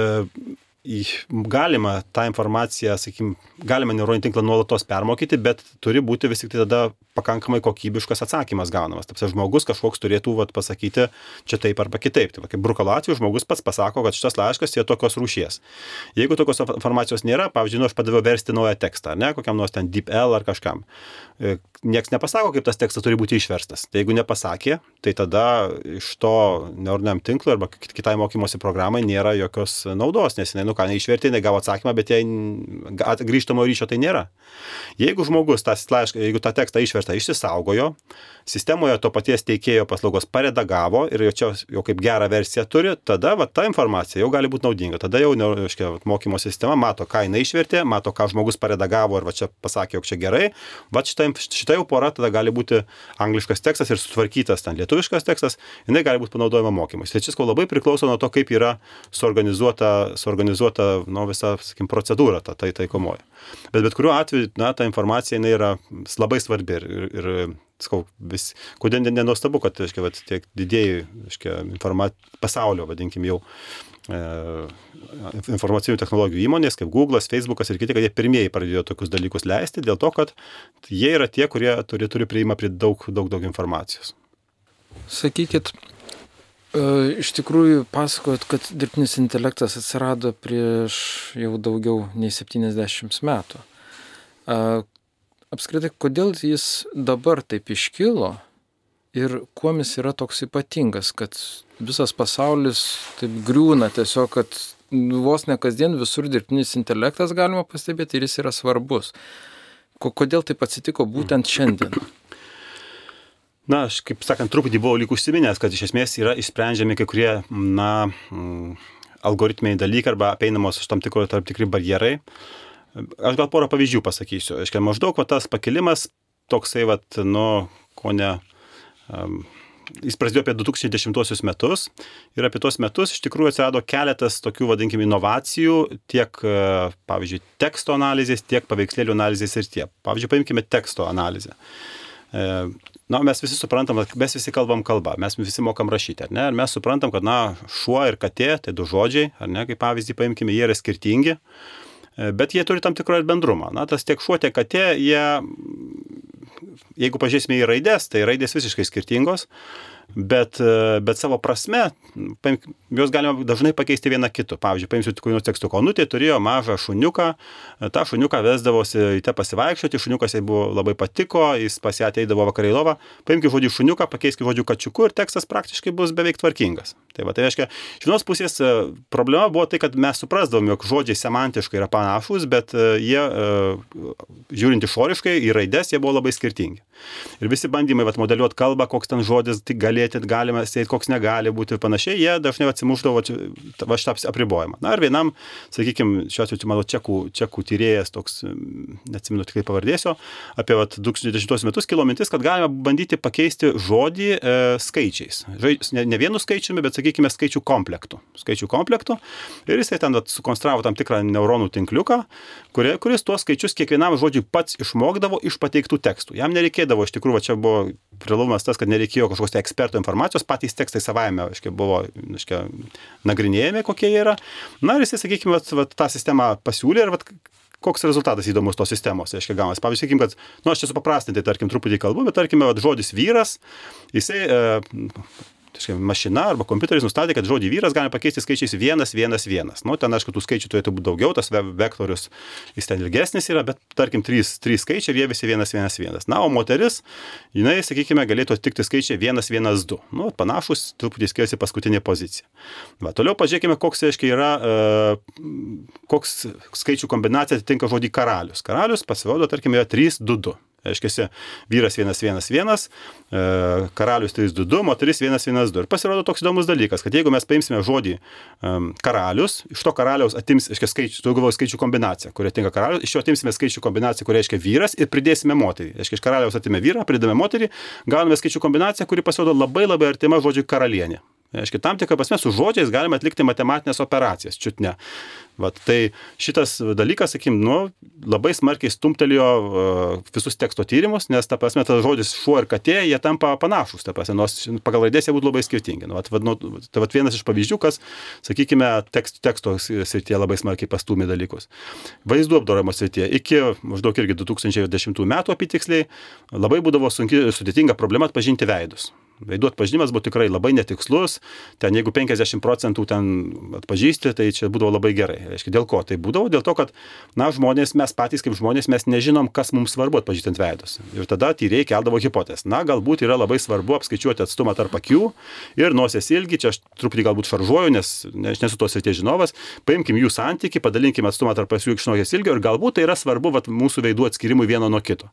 galima tą informaciją, sakykim, galima neuroninį tinklą nuolatos permokyti, bet turi būti vis tik tai tada pakankamai kokybiškas atsakymas gaunamas. Taip, žmogus kažkoks turėtų vat, pasakyti čia taip arba kitaip. Tai, kaip brukalo atveju žmogus pats pasako, kad šitas laiškas yra tokios rūšies. Jeigu tokios informacijos nėra, pavyzdžiui, nu, aš padaviau versti naują tekstą, ne, kokiam nors ten DeepL ar kažkam. E, Niekas nepasako, kaip tas tekstas turi būti išverstas. Tai jeigu nepasakė, tai tada iš to neuroniniam tinklui arba kitai mokymosi programai nėra jokios naudos, nes jinai, nu ką, neišvertė, jinai gavo atsakymą, bet jai grįžtamo ryšio tai nėra. Jeigu žmogus tas laišką, jeigu tą tekstą išversta išsisaugojo, sistemoje to paties teikėjo paslaugos paredagavo ir jau čia jau kaip gerą versiją turi, tada va, ta informacija jau gali būti naudinga. Tada jau reiškia, mokymo sistema mato, ką jinai išvertė, mato, ką žmogus paredagavo ir va čia pasakė, jog čia gerai. Va šita, šita jau pora tada gali būti angliškas tekstas ir sutvarkytas ten lietuviškas tekstas, jinai gali būti panaudojama mokymui. Tai čia labai priklauso nuo to, kaip yra suorganizuota, suorganizuota nu, visa, sakykim, procedūra ta tai taikomoji. Bet bet kuriuo atveju, na, ta informacija jinai yra labai svarbi ir, ir, sakau, vis, kodėl nenuostabu, kad, aiškiai, vat, tiek didėjai, aiškiai, informat, pasaulio, vadinkim jau, e, informacinių technologijų įmonės, kaip Google'as, Facebook'as ir kiti, kad jie pirmieji pradėjo tokius dalykus leisti, dėl to, kad jie yra tie, kurie turi, turi prieimą prie daug, daug, daug informacijos. Sakykit, iš tikrųjų pasakojot, kad dirbtinis intelektas atsirado prieš jau daugiau nei 70 metų apskritai, kodėl jis dabar taip iškilo ir kuo jis yra toks ypatingas, kad visas pasaulis taip griūna tiesiog, kad vos ne kasdien visur dirbtinis intelektas galima pastebėti ir jis yra svarbus. Kodėl taip atsitiko būtent šiandien? Na, aš kaip sakant, truputį buvau lyg užsiminęs, kad iš esmės yra išsprendžiami kai kurie, na, mm, algoritminiai dalykai arba apeinamos tam tikro tarp tikri barjerai. Aš gal porą pavyzdžių pasakysiu. Aiškiai, maždaug va, tas pakilimas toksai, va, nu, ko ne. Um, jis prasidėjo apie 2010 metus ir apie tuos metus iš tikrųjų atsirado keletas tokių, vadinkime, inovacijų tiek, e, pavyzdžiui, teksto analizės, tiek paveikslėlių analizės ir tie. Pavyzdžiui, paimkime teksto analizę. Na, mes visi suprantam, mes visi kalbam kalbą, mes visi mokam rašyti, ar ne? Ir mes suprantam, kad, na, šuo ir katė, tai du žodžiai, ar ne, kaip pavyzdį paimkime, jie yra skirtingi. E, bet jie turi tam tikrą ir bendrumą. Na, tas tiek šuo, tiek katė, jie, jeigu pažiūrėsime į raidės, tai raidės visiškai skirtingos. Bet, e, bet savo prasme, juos galima dažnai pakeisti vieną kitu. Pavyzdžiui, paimsiu tik vienus tekstų. Konutė turėjo mažą šuniuką, tą šuniuką vesdavosi į te pasivaikščioti, šuniukas jai buvo labai patiko, jis pas ją ateidavo vakarai į lovą, paimki žodį šuniuką, pakeiski žodžiu kačiuku ir tekstas praktiškai bus beveik tvarkingas. Tai, va, tai reiškia, iš vienos pusės e, problema buvo tai, kad mes suprasdavom, jog žodžiai semantiškai yra panašus, bet e, jie, žiūrint išoriškai, į raides, jie buvo labai skirtingi. Ir visi bandymai vat, modeliuoti kalbą, koks ten žodis tik galėti, galima sėti, koks negali būti ir panašiai, jie dažnai atsimuždavo va šitą apribojimą. Na ir vienam, sakykime, šiuo atveju mano čekų, čekų tyrėjas, toks, neatsimenu tikrai pavardėsiu, apie vat, 2010 metus kilo mintis, kad galima bandyti pakeisti žodį e, skaičiais. Ne, ne vienu skaičiumi, bet, sakykime, skaičių komplektų. Skaičių komplektų. Ir jisai ten sukonstravo tam tikrą neuronų tinkliuką, kurie, kuris tuos skaičius kiekvienam žodžiui pats išmokdavo iš pateiktų tekstų. Jam nereikėdavo, iš tikrųjų, čia buvo privalumas tas, kad nereikėjo kažkokios tai eksperto informacijos, patys tekstai savaime, aiškiai, buvo aiškia, nagrinėjami, kokie jie yra. Na ir jisai, sakykime, vat, vat, tą sistemą pasiūlė ir vat, koks rezultatas įdomus tos sistemos, reiškia, gaunas. Pavyzdžiui, sakykim, kad, nu, aš čia supaprastintai, tarkim, truputį kalbu, bet, tarkime, vat, žodis vyras, jisai, e, Taškai, mašina arba kompiuteris nustatė, kad žodį vyras galima pakeisti skaičiais 111. Nu, ten, aišku, tų skaičių turėtų būti daugiau, tas vektorius jis ten ilgesnis yra, bet, tarkim, 3, 3 skaičiai ir jie visi 111. Na, o moteris, jinai, sakykime, galėtų atitikti skaičiai 112. Nu, panašus, truputį skiriasi paskutinė pozicija. Va, toliau pažiūrėkime, koks, aiškiai, yra, uh, koks skaičių kombinacija atitinka žodį karalius. Karalius pasirodo, tarkim, yra 3, 2, 2. Reiškia, vyras 111, e, karalius 322, moteris 112. Ir pasirodo toks įdomus dalykas, kad jeigu mes paimsime žodį um, karalius, iš to karaliaus atims, reiškia, skaičių, tu galvoji skaičių kombinaciją, kuria tinka karalius, iš jo atimsime skaičių kombinaciją, kuria reiškia vyras ir pridėsime moterį. Reiškia, iš karaliaus atimė vyrą, pridame moterį, gauname skaičių kombinaciją, kuri pasirodo labai labai artima žodžiui karalienė. Reiškia, tam tikrą prasme su žodžiais galime atlikti matematinės operacijas, čiut ne. Vat, tai šitas dalykas, sakykim, nu, labai smarkiai stumtelėjo uh, visus teksto tyrimus, nes, ta prasme, tas žodis šuo ir katė, jie tampa panašus, ta prasme, nors pagal raidės jie būtų labai skirtingi. Nu, vat, nu, tai vat vienas iš pavyzdžių, kas, sakykime, tekst, teksto srityje labai smarkiai pastumė dalykus. Vaizdų apdorojimo srityje iki maždaug irgi 2010 metų apitiksliai labai būdavo sunki, sudėtinga problema atpažinti veidus. Veidų atpažinimas buvo tikrai labai netikslus, ten jeigu 50 procentų ten atpažįsti, tai čia būdavo labai gerai. Reiškia, dėl ko tai būdavo? Dėl to, kad, na, žmonės, mes patys kaip žmonės, mes nežinom, kas mums svarbu atpažįstant veidus. Ir tada tyrėjai keldavo hipotezę. Na, galbūt yra labai svarbu apskaičiuoti atstumą tarp akių ir nosies ilgi, čia aš truputį galbūt šaržuoju, nes ne, aš nesu tos ir tie žinovas, paimkim jų santyki, padalinkime atstumą tarp nosies ilgio ir galbūt tai yra svarbu vat, mūsų veidų atskirimui vieno nuo kito.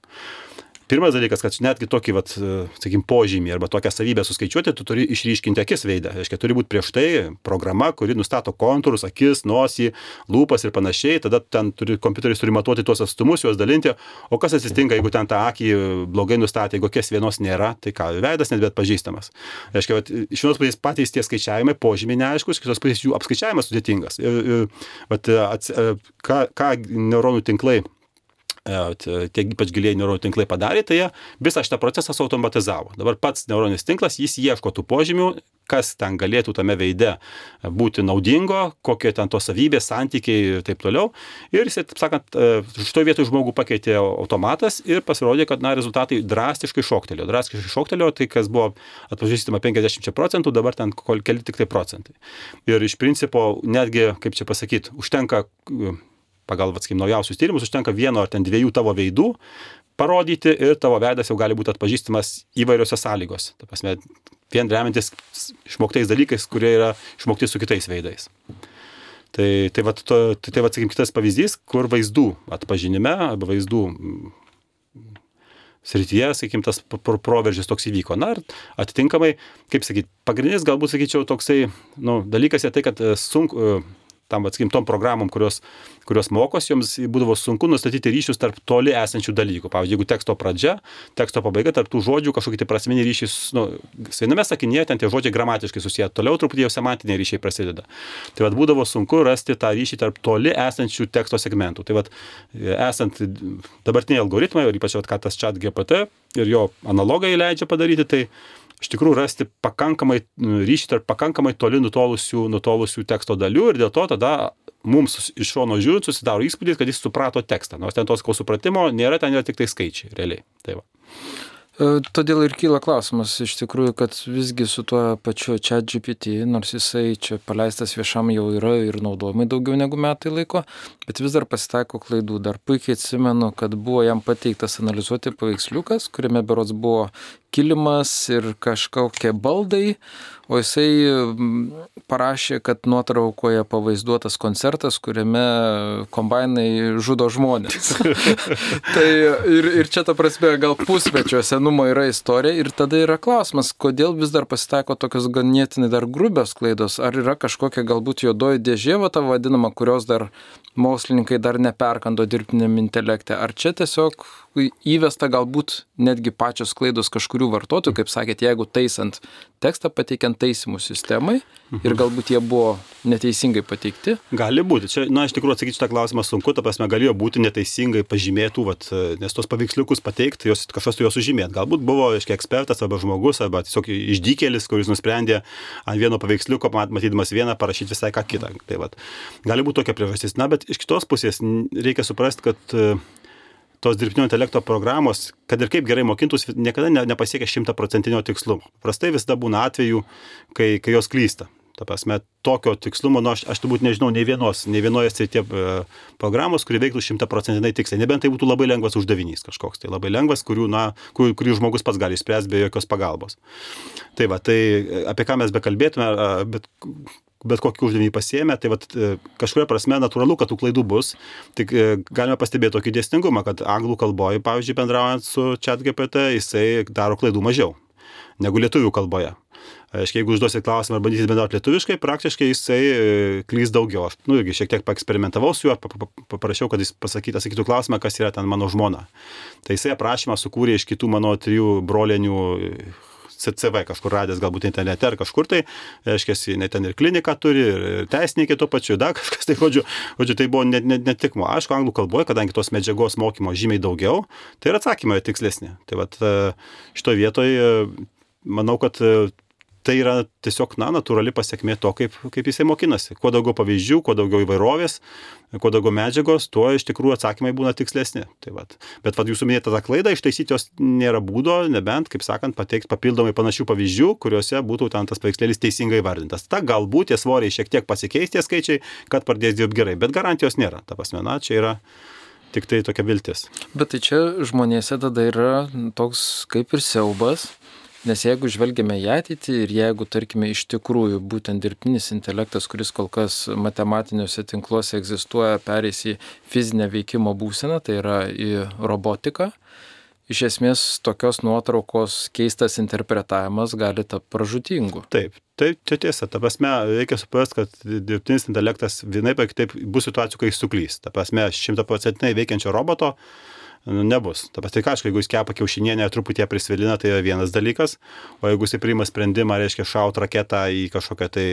Pirmas dalykas, kad netgi tokį, vat, sakykim, požymį arba tokią savybę suskaičiuoti, tu turi išryškinti akis veidą. Reiškia, turi būti prieš tai programa, kuri nustato kontūrus, akis, nosį, lūpas ir panašiai. Tada ten turi, kompiuteris turi matuoti tuos atstumus, juos dalinti. O kas atsitinka, jeigu ten tą akį blogai nustatė, jeigu kies vienos nėra, tai ką, veidas net bet pažįstamas. Reiškia, vat, iš vienos pusės patys tie skaičiavimai, požymiai neaiškus, iš kitos pusės jų apskaičiavimas sudėtingas. Ir, ir, vat, ats, ką, ką neuronų tinklai E, tie ypač giliai neuronų tinklai padarė, tai jie visą šitą procesą automatizavo. Dabar pats neuroninis tinklas, jis ieško tų požymių, kas ten galėtų tame veide būti naudingo, kokie ten tos savybės, santykiai ir taip toliau. Ir jis, taip sakant, e, šitoje vietoje žmogų pakeitė automatas ir pasirodė, kad na, rezultatai drastiškai šoktelėjo. Drastiškai šoktelėjo, tai kas buvo atpažįstama 50 procentų, dabar ten keli tik tai procentai. Ir iš principo, netgi, kaip čia pasakyti, užtenka pagal, sakykim, naujausius tyrimus užtenka vieno ar ten dviejų tavo veidų parodyti ir tavo veidas jau gali būti atpažįstamas įvairiose sąlygose. Ta prasme, vien remiantis išmoktais dalykais, kurie yra išmokti su kitais veidais. Tai, tai, va, to, tai, tai va, sakykim, kitas pavyzdys, kur vaizdų atpažinime arba vaizdų mm, srityje, sakykim, tas proveržis toks įvyko. Na ir atitinkamai, kaip sakyti, pagrindinis galbūt, sakyčiau, toksai nu, dalykas yra tai, kad e, sunku, tam, atsakim, tom programom, kurios, kurios mokos, joms būdavo sunku nustatyti ryšius tarp toli esančių dalykų. Pavyzdžiui, jeigu teksto pradžia, teksto pabaiga, tarp tų žodžių kažkokie tai prasminiai ryšiai, nu, viename sakinėje ten tie žodžiai gramatiškai susiję, toliau truputį jau semantiniai ryšiai prasideda. Tai vad būdavo sunku rasti tą ryšį tarp toli esančių teksto segmentų. Tai vad esant dabartiniai algoritmai, ir ypač vat, ką tas chat GPT ir jo analogai leidžia padaryti, tai iš tikrųjų rasti pakankamai ryšį tarp pakankamai toli nutolusių, nutolusių teksto dalių ir dėl to tada mums iš šono žiūrint susidaro įspūdis, kad jis suprato tekstą, nors ten tos ko supratimo nėra, ten yra tik tai skaičiai, realiai. Tai va. E, todėl ir kyla klausimas iš tikrųjų, kad visgi su tuo pačiu chat GPT, nors jisai čia paleistas viešam jau yra ir naudojimai daugiau negu metai laiko, bet vis dar pasitaiko klaidų. Dar puikiai atsimenu, kad buvo jam pateiktas analizuoti paveiksliukas, kuriame berots buvo kilimas ir kažkokie baldai, o jisai parašė, kad nuotraukoje pavaizduotas koncertas, kuriame kombainai žudo žmonės. tai ir, ir čia ta prasme gal pusmečio senumo yra istorija ir tada yra klausimas, kodėl vis dar pasitaiko tokios ganėtinai dar grubios klaidos, ar yra kažkokia galbūt juodoji dėžė, va ta vadinama, kurios dar mokslininkai dar neperkando dirbtiniam intelekte, ar čia tiesiog įvesta galbūt netgi pačios klaidos kažkurių vartotojų, kaip sakėt, jeigu taisant tekstą pateikiant taisimų sistemai ir galbūt jie buvo neteisingai pateikti? Gali būti. Čia, na, iš tikrųjų atsakyti šitą klausimą sunku, ta prasme, galėjo būti neteisingai pažymėtų, vat, nes tos paveiksliukus pateikti, jos, kažkas tu juos sužymėti. Galbūt buvo, aiškiai, ekspertas arba žmogus, arba tiesiog išdykėlis, kuris nusprendė ant vieno paveiksliuko, matydamas vieną, parašyti visai ką kitą. Tai vat, gali būti tokia priežastis. Na, bet iš kitos pusės reikia suprasti, kad tos dirbtinio intelekto programos, kad ir kaip gerai mokintųsi, niekada ne, nepasiekia šimtaprocentinio tikslumo. Prastai visada būna atvejų, kai, kai jos klysta. Ta prasme, tokio tikslumo, nu, aš, aš turbūt nežinau nei vienos, nei vienoje srityje e, programos, kuri veiktų šimtaprocentinai tiksliai. Nebent tai būtų labai lengvas uždavinys kažkoks, tai labai lengvas, kurių, na, kur, kurį žmogus pats gali spręsti be jokios pagalbos. Tai va, tai apie ką mes bekalbėtume, bet bet kokį uždavinį pasiemė, tai vat, e, kažkuria prasme natūralu, kad tų klaidų bus. Tik e, galime pastebėti tokį dėsningumą, kad anglų kalboje, pavyzdžiui, bendraujant su chat GPT, jisai daro klaidų mažiau negu lietuvių kalboje. Aiškiai, jeigu užduosit klausimą ar bandysit bendrauti lietuviškai, praktiškai jisai e, klys daugiau. Aš, nu, irgi šiek tiek paeksperimentavau su juo, paprašiau, kad jis pasakytų, sakytų klausimą, kas yra ten mano žmona. Tai jisai aprašymą sukūrė iš kitų mano trijų brolienių CV kažkur radęs galbūt internete ar kažkur tai, reiškia, jinai ten ir kliniką turi, ir teisininkė tuo pačiu, dar kažkas tai, žodžiu, žodžiu tai buvo net, net, net tik, aišku, anglų kalboje, kadangi tos medžiagos mokymo žymiai daugiau, tai ir atsakymai tikslesni. Tai vad e, šitoje vietoje manau, kad tai yra tiesiog, na, natūrali pasiekmė to, kaip, kaip jisai mokinasi. Kuo daugiau pavyzdžių, kuo daugiau įvairovės, kuo daugiau medžiagos, tuo iš tikrųjų atsakymai būna tikslesni. Tai vat. Bet vad jūsų minėta ta klaida, ištaisyti jos nėra būdo, nebent, kaip sakant, pateikti papildomai panašių pavyzdžių, kuriuose būtų ten tas paveikslėlis teisingai vardintas. Ta galbūt tie svoriai šiek tiek pasikeis tie skaičiai, kad pradės dirbti gerai, bet garantijos nėra. Ta prasme, na, čia yra tik tai tokia viltis. Bet tai čia žmonėse tada yra toks kaip ir siaubas, Nes jeigu žvelgiame į ateitį ir jeigu, tarkime, iš tikrųjų būtent dirbtinis intelektas, kuris kol kas matematiniuose tinkluose egzistuoja, pereis į fizinę veikimo būseną, tai yra į robotiką, iš esmės tokios nuotraukos keistas interpretavimas gali tapti pražutingu. Taip, tai čia tiesa. Ta prasme, reikia suprasti, kad dirbtinis intelektas vienaip ar kitaip bus situacijų, kai suklys. Ta prasme, šimtaprocentinai veikiančio roboto nu, nebus. Ta pati kažkai, jeigu jis kepa kiaušinienę truputį prisvilina, tai yra vienas dalykas, o jeigu jis priima sprendimą, reiškia, šaut raketą į kažkokią tai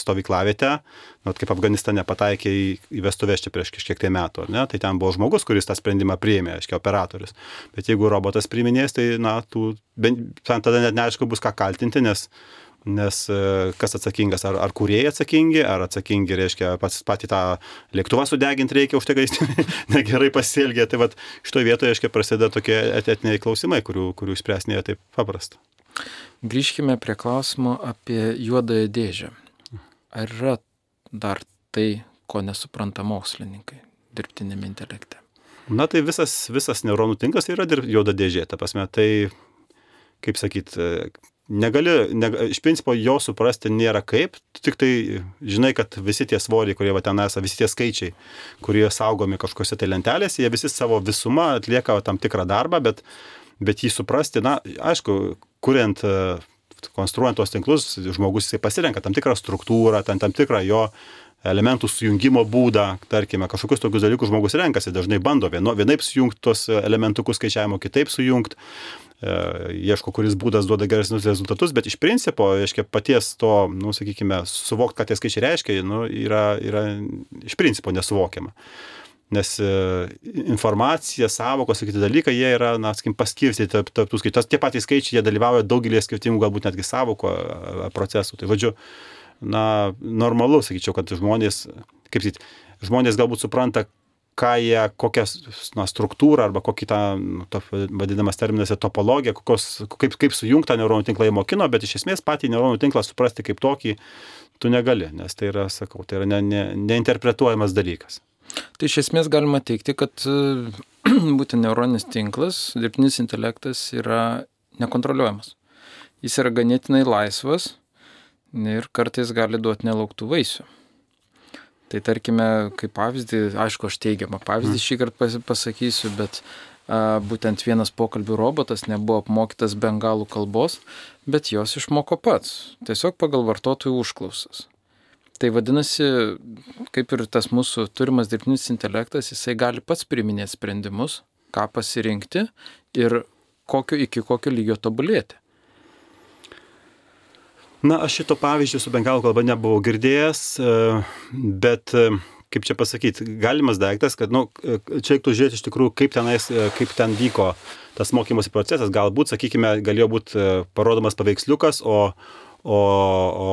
stovyklavietę, nu, kaip Afganistane pataikė į, vestuvės čia prieš kažkiek tai metų, ne, tai ten buvo žmogus, kuris tą sprendimą priėmė, reiškia, operatorius. Bet jeigu robotas priminės, tai, na, tų, bent, tada net neaišku bus ką kaltinti, nes nes e, kas atsakingas, ar, ar kūrėjai atsakingi, ar atsakingi, reiškia, pats patį tą lėktuvą sudeginti reikia už tai, kad jis negerai pasielgė. Tai vad šitoje vietoje, reiškia, prasideda tokie etiniai klausimai, kurių, kurių spręs nėra taip paprasta. Grįžkime prie klausimo apie juodąją dėžę. Ar yra dar tai, ko nesupranta mokslininkai dirbtinėme intelekte? Na tai visas, visas neuronų tinklas yra juoda dėžė, ta prasme, tai, kaip sakyt, negali, ne, iš principo jo suprasti nėra kaip, tik tai žinai, kad visi tie svoriai, kurie va ten esame, visi tie skaičiai, kurie saugomi kažkokiuose tai lentelėse, jie visi savo visumą atlieka tam tikrą darbą, bet, bet jį suprasti, na, aišku, kuriant, konstruojant tos tinklus, žmogus jisai pasirenka tam tikrą struktūrą, tam, tam tikrą jo elementų sujungimo būdą, tarkime, kažkokius tokius dalykus žmogus renkasi, dažnai bando vieno, vienaip sujungti tos elementukus skaičiavimo, kitaip sujungti, e, ieško, kuris būdas duoda geresnius rezultatus, bet iš principo, reiškia, paties to, nu, sakykime, suvokti, ką tie skaičiai reiškia, nu, yra, yra iš principo nesuvokiama. Nes e, informacija, savokos ir kiti dalykai, jie yra, na, sakykim, paskirstyti tarp, tarp tų skaičių. Tie patys skaičiai, jie dalyvauja daugelį skirtingų, galbūt netgi savoko procesų. Tai vadžiu, na, normalu, sakyčiau, kad žmonės, kaip sakyti, žmonės galbūt supranta, ką jie, kokią na, struktūrą arba kokį tą, nu, to, vadinamas terminas, topologiją, kokios, kaip, kaip sujungtą neuronų tinklą įmokino, bet iš esmės patį neuronų tinklą suprasti kaip tokį tu negali, nes tai yra, sakau, tai yra ne, ne, neinterpretuojamas dalykas. Tai iš esmės galima teikti, kad būtent neuroninis tinklas, dirbtinis intelektas yra nekontroliuojamas. Jis yra ganėtinai laisvas ir kartais gali duoti nelauktų vaisių. Tai tarkime, kaip pavyzdį, aišku, aš teigiamą pavyzdį šį kartą pasakysiu, bet a, būtent vienas pokalbių robotas nebuvo apmokytas bengalų kalbos, bet jos išmoko pats, tiesiog pagal vartotojų užklausas. Tai vadinasi, kaip ir tas mūsų turimas dirbtinis intelektas, jisai gali pats priminėti sprendimus, ką pasirinkti ir kokio, iki kokio lygio tobulėti. Na, aš šito pavyzdžio su bengalų kalba nebuvau girdėjęs, e, bet e, kaip čia pasakyti, galimas daiktas, kad, na, nu, čia reiktų žiūrėti iš tikrųjų, kaip, tenais, e, kaip ten vyko tas mokymosi procesas. Galbūt, sakykime, galėjo būti parodomas paveiksliukas, o, O, o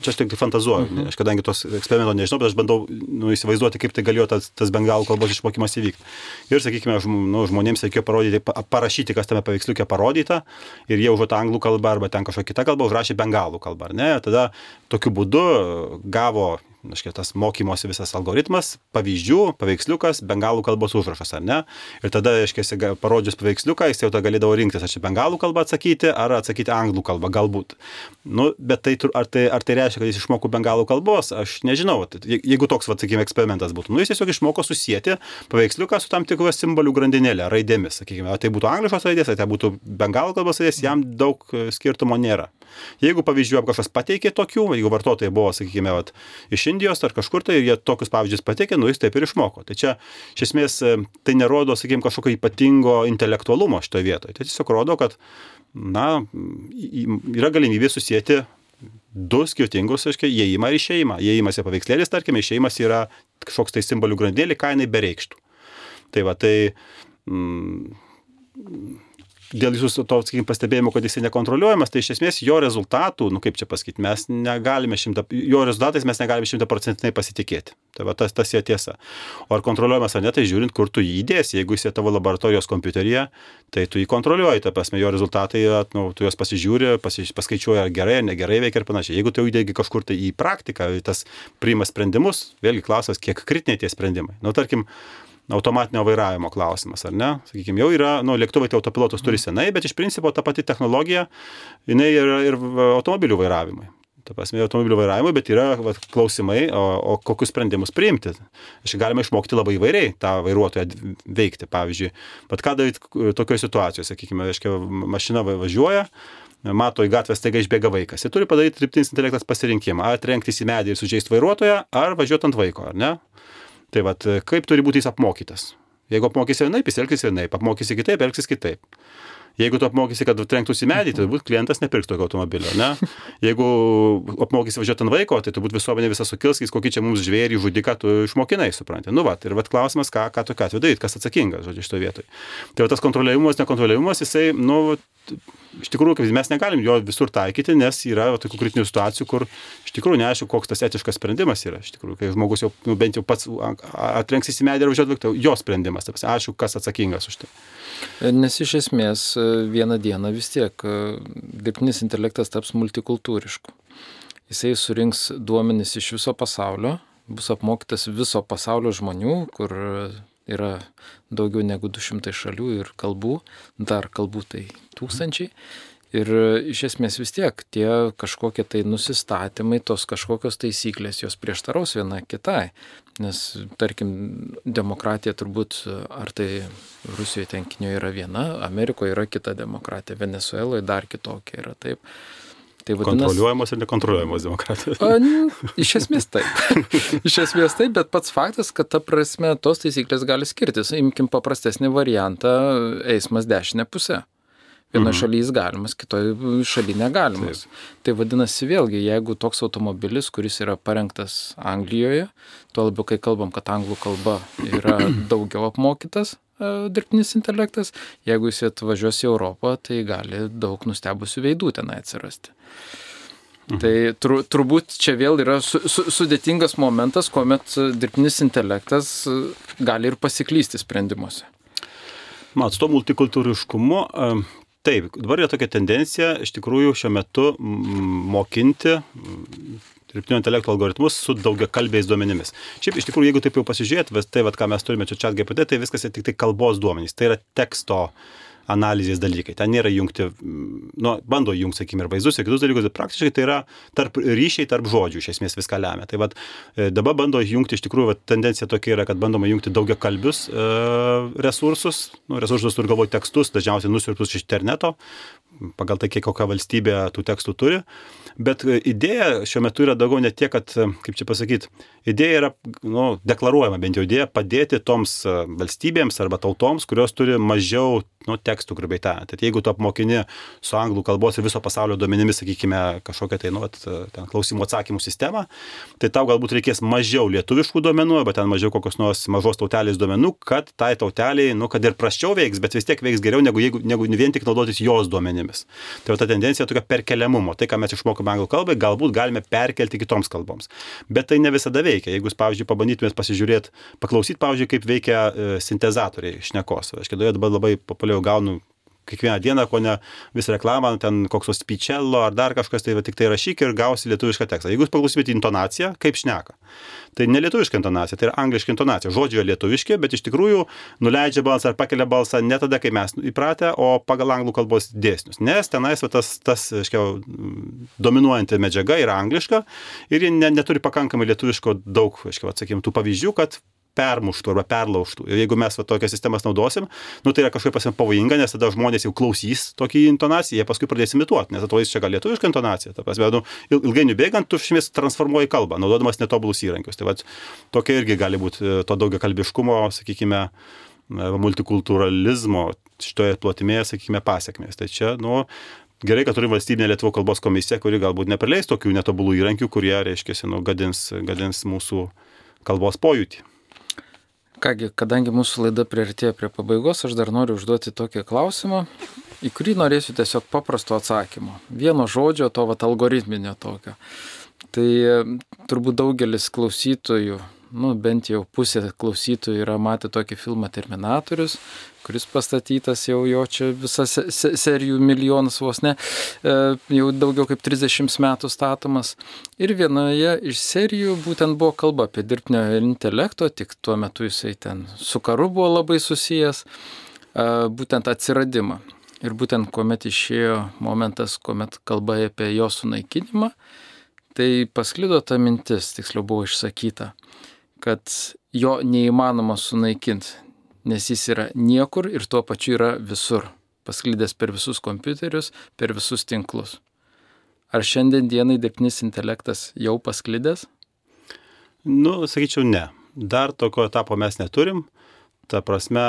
čia aš tik tai fantazuoju, mhm. aš kadangi tos eksperimento nežinau, bet aš bandau nu, įsivaizduoti, kaip tai galėjo tas, tas bengalų kalbos išmokymas įvykti. Ir, sakykime, žm, nu, žmonėms reikėjo parodyti, parašyti, kas tame paveiksliuke parodyta, ir jie užuot anglų kalbą arba ten kažkokią kitą kalbą užrašė bengalų kalbą, ar ne? Tada tokiu būdu gavo reiškia, tas mokymosi visas algoritmas, pavyzdžių, paveiksliukas, bengalų kalbos užrašas, ar ne? Ir tada, reiškia, parodžius paveiksliuką, jis jau tada galėdavo rinktis, ar čia bengalų kalbą atsakyti, ar atsakyti anglų kalbą, galbūt. Nu, bet tai, ar, tai, ar tai reiškia, kad jis išmoko bengalų kalbos, aš nežinau. Jeigu toks, va, sakykime, eksperimentas būtų, nu, jis tiesiog išmoko susijęti paveiksliuką su tam tikru simbolių grandinėlė, raidėmis, sakykime, ar tai būtų angliškos raidės, ar tai būtų bengalų kalbos raidės, jam daug skirtumo nėra. Jeigu pavyzdžių kažkas pateikė tokių, jeigu vartotojai buvo, sakykime, vat, iš Indijos ar kažkur tai ir jie tokius pavyzdžius pateikė, nu jis taip ir išmoko. Tai čia iš esmės e, tai nerodo, sakykime, kažkokio ypatingo intelektualumo šitoje vietoje. Tai tiesiog rodo, kad, na, yra galimybė susijęti du skirtingus, aiškiai, įėjimą ir išėjimą. Įėjimas yra paveikslėlis, tarkime, išėjimas yra kažkoks tai simbolių grandėlį, ką jinai bereikštų. Tai va, tai mm, dėl jūsų to, sakykime, pastebėjimo, kad jisai nekontroliuojamas, tai iš esmės jo rezultatų, nu kaip čia pasakyti, mes negalime šimta, jo rezultatais mes negalime šimtaprocentinai pasitikėti. Tai va tas, tas jo tiesa. O ar kontroliuojamas ar ne, tai žiūrint, kur tu jį įdėsi. Jeigu jis yra tavo laboratorijos kompiuteryje, tai tu jį kontroliuoji, ta prasme, jo rezultatai, nu, tu juos pasižiūri, pasi, paskaičiuoji, ar gerai, ar negerai veikia ir panašiai. Jeigu tu įdėgi kažkur tai į praktiką, tas priima sprendimus, vėlgi klausimas, kiek kritiniai tie sprendimai. Na, nu, tarkim, automatinio vairavimo klausimas, ar ne? Sakykime, jau yra, nu, lėktuvai tai autopilotus turi mhm. senai, bet iš principo ta pati technologija, jinai yra ir automobilių vairavimui. Ta prasme, automobilių vairavimui, bet yra va, klausimai, o, o kokius sprendimus priimti. Aš galima išmokti labai įvairiai tą vairuotoją veikti. Pavyzdžiui, bet ką daryti tokioje situacijoje, sakykime, reiškia, mašina važiuoja, mato į gatvę staiga išbėga vaikas. Jis turi padaryti dirbtinis intelektas pasirinkimą, ar trenktis į medį ir sužeisti vairuotoją, ar važiuoti ant vaiko, ar ne? Tai vad, kaip turi būti jis apmokytas? Jeigu apmokysi vienaip, jis elgsis vienaip, apmokysi kitaip, elgsis kitaip. Jeigu tu apmokysi, kad trenktųsi medį, tai turbūt klientas nepirks tokio automobilio, ne? Jeigu apmokysi važiuoti ant vaiko, tai turbūt visuomenė visą sukils, kokį čia mums žvėrį žudiką tu išmokinai, supranti. Nu, va, ir va klausimas, ką, ką tokia atveju daryti, kas atsakingas, žodžiu, šitoje vietoje. Tai va, tas kontroliavimas, nekontroliavimas, jisai, nu, iš tikrųjų, mes negalim jo visur taikyti, nes yra tokių kritinių situacijų, kur iš tikrųjų neaišku, koks tas etiškas sprendimas yra. Iš tikrųjų, kai žmogus jau nu, bent jau pats atrenksis į medį ir važiuoti, tai jo sprendimas. Taip, aišku, kas atsakingas už tai. Nes iš esmės e, vieną dieną vis tiek e, dirbtinis intelektas taps multikultūrišku. Jisai surinks duomenis iš viso pasaulio, bus apmokytas viso pasaulio žmonių, kur yra daugiau negu 200 šalių ir kalbų, dar kalbų tai tūkstančiai. Ir iš esmės vis tiek tie kažkokie tai nusistatymai, tos kažkokios taisyklės, jos prieštaraus viena kitai. Nes, tarkim, demokratija turbūt, ar tai Rusijoje tenkinio yra viena, Amerikoje yra kita demokratija, Venezueloje dar kitokia yra taip. Tai vadinas, Kontroliuojamos ir nekontroliuojamos demokratijos. A, iš esmės taip. iš esmės taip, bet pats faktas, kad ta prasme tos taisyklės gali skirtis. Imkim paprastesnį variantą - eismas dešinė pusė. Vienoje mhm. šalyje jis galimas, kitoje šalyje negalimas. Taip. Tai vadinasi vėlgi, jeigu toks automobilis, kuris yra parengtas Anglijoje, tuo labiau, kai kalbam, kad anglų kalba yra daugiau apmokytas dirbtinis intelektas, jeigu jis atvažiuos į Europą, tai gali daug nustebusių veidų tenai atsirasti. Mhm. Tai tur, turbūt čia vėl yra su, su, sudėtingas momentas, kuomet dirbtinis intelektas gali ir pasiklysti sprendimuose. Mat, to multikultūriškumu, taip, dabar yra tokia tendencija iš tikrųjų šiuo metu mokinti dirbtinio intelekto algoritmus su daugia kalbėjais duomenimis. Šiaip iš tikrųjų, jeigu taip jau pasižiūrėt, tai, vat, ką mes turime čia chat GPT, tai viskas yra tik tai kalbos duomenys. Tai yra teksto analizės dalykai. Ten nėra jungti, nu, bando jungti, sakykime, ir vaizdus, ir kitus dalykus, bet praktiškai tai yra tarp ryšiai tarp žodžių, iš esmės viską lemia. Tai vad, e, dabar bando jungti, iš tikrųjų, vat, tendencija tokia yra, kad bandoma jungti daugia kalbius e, resursus, nu, resursus turi galvoti tekstus, dažniausiai nusirptus iš interneto, pagal tai, kiek kokia valstybė tų tekstų turi. Bet e, idėja šiuo metu yra daugiau ne tiek, kad, e, kaip čia pasakyti, idėja yra nu, deklaruojama, bent jau idėja padėti toms e, valstybėms arba tautoms, kurios turi mažiau nu, tekstų, grubiai tariant. Tai jeigu tu apmokini su anglų kalbos ir viso pasaulio duomenimis, sakykime, kažkokią tai, nu, at, ten klausimų atsakymų sistemą, tai tau galbūt reikės mažiau lietuviškų duomenų, arba ten mažiau kokios nors mažos tautelės duomenų, kad tai tauteliai, nu, kad ir prasčiau veiks, bet vis tiek veiks geriau, negu, jeigu, negu vien tik naudotis jos duomenimis kalbomis. Tai va ta tendencija tokia perkeliamumo. Tai, ką mes išmokome anglų kalbai, galbūt galime perkelti kitoms kalboms. Bet tai ne visada veikia. Jeigu jūs, pavyzdžiui, pabandytumėt pasižiūrėti, paklausyti, pavyzdžiui, kaip veikia e, sintezatoriai šnekos. Aš kėdoje dabar labai populiariau gaunu kiekvieną dieną, ko ne visą reklamą, ten koks nors spičello ar dar kažkas, tai va, tik tai rašyk ir gausi lietuvišką tekstą. Jeigu jūs paklausymėte intonaciją, kaip šneka, tai ne lietuviška intonacija, tai yra angliška intonacija. Žodžiai lietuviški, bet iš tikrųjų nuleidžia balsą ar pakelia balsą ne tada, kai mes įpratę, o pagal anglų kalbos dėsnius. Nes tenais va, tas, tas aiškia, dominuojanti medžiaga yra angliška ir ji ne, neturi pakankamai lietuviško daug, aiškia, sakykime, tų pavyzdžių, kad permuštų arba perlaužtų. Ir jeigu mes va, tokias sistemas naudosim, nu, tai yra kažkaip pasim pavojinga, nes tada žmonės jau klausys tokį intonaciją, jie paskui pradės imituoti, nes atrodys čia gal lietuviška intonacija. Ta prasme, nu, ilgainiui bėgant, tu šimės transformuoji kalbą, naudodamas netobulus įrankius. Tai va, tokia irgi gali būti e, to daugia kalbiškumo, sakykime, e, multikulturalizmo šitoje plotmėje, sakykime, pasiekmės. Tai čia, nu, gerai, kad turi valstybinė Lietuvo kalbos komisija, kuri galbūt neprileis tokių netobulų įrankių, kurie, reiškia, nu, gadins, gadins mūsų kalbos pojūtį. Kągi, kadangi mūsų laida priartėjo prie pabaigos, aš dar noriu užduoti tokį klausimą, į kurį norėsiu tiesiog paprasto atsakymo. Vieno žodžio, to vat algoritminio tokio. Tai turbūt daugelis klausytojų nu, bent jau pusė klausytojų yra matę tokį filmą Terminatorius, kuris pastatytas jau jo čia visas serijų milijonas vos ne, e, jau daugiau kaip 30 metų statomas. Ir vienoje iš serijų būtent buvo kalba apie dirbtinio intelekto, tik tuo metu jisai ten su karu buvo labai susijęs, e, būtent atsiradimą. Ir būtent kuomet išėjo momentas, kuomet kalba apie jo sunaikinimą, tai pasklido ta mintis, tiksliau buvo išsakyta kad jo neįmanoma sunaikinti, nes jis yra niekur ir tuo pačiu yra visur, pasklydęs per visus kompiuterius, per visus tinklus. Ar šiandien dienai dirbtinis intelektas jau pasklydęs? Nu, sakyčiau, ne. Dar tokio etapo mes neturim. Ta prasme,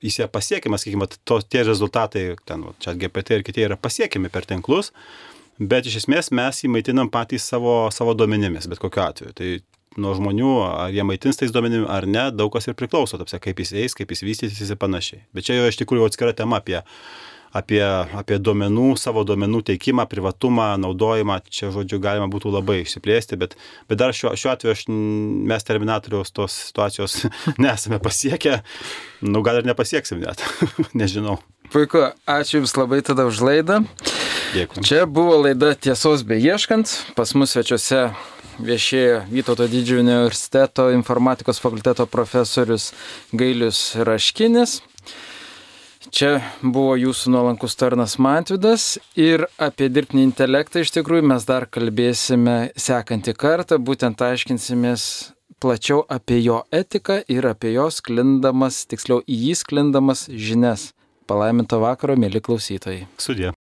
jis yra pasiekiamas, sakykime, to, tie rezultatai, ten, čia GPT ir kiti yra pasiekiami per tinklus, bet iš esmės mes jį maitinam patys savo, savo duomenimis, bet kokiu atveju. Tai nuo žmonių, ar jie maitins tais duomenimis ar ne, daug kas ir priklauso, tapsia, kaip jis eis, kaip jis vystysis ir panašiai. Bet čia jau iš tikrųjų atskira tema apie, apie, apie duomenų, savo duomenų teikimą, privatumą, naudojimą. Čia, žodžiu, galima būtų labai išsiplėsti, bet, bet dar šiuo, šiuo atveju aš, mes terminatoriaus tos situacijos nesame pasiekę, nu gal ir nepasieksim net, nežinau. Puiku, ačiū Jums labai tada už laidą. Dėkui. Čia buvo laida Tiesos beieškant, pas mus svečiuose viešėjo Vytauto didžiojo universiteto informatikos fakulteto profesorius Gailius Raškinis. Čia buvo jūsų nuolankus tarnas Mantvidas ir apie dirbtinį intelektą iš tikrųjų mes dar kalbėsime sekantį kartą, būtent aiškinsimės plačiau apie jo etiką ir apie jos sklindamas, tiksliau į jį sklindamas žinias. Palaiminto vakaro, mėly klausytojai. Sudė.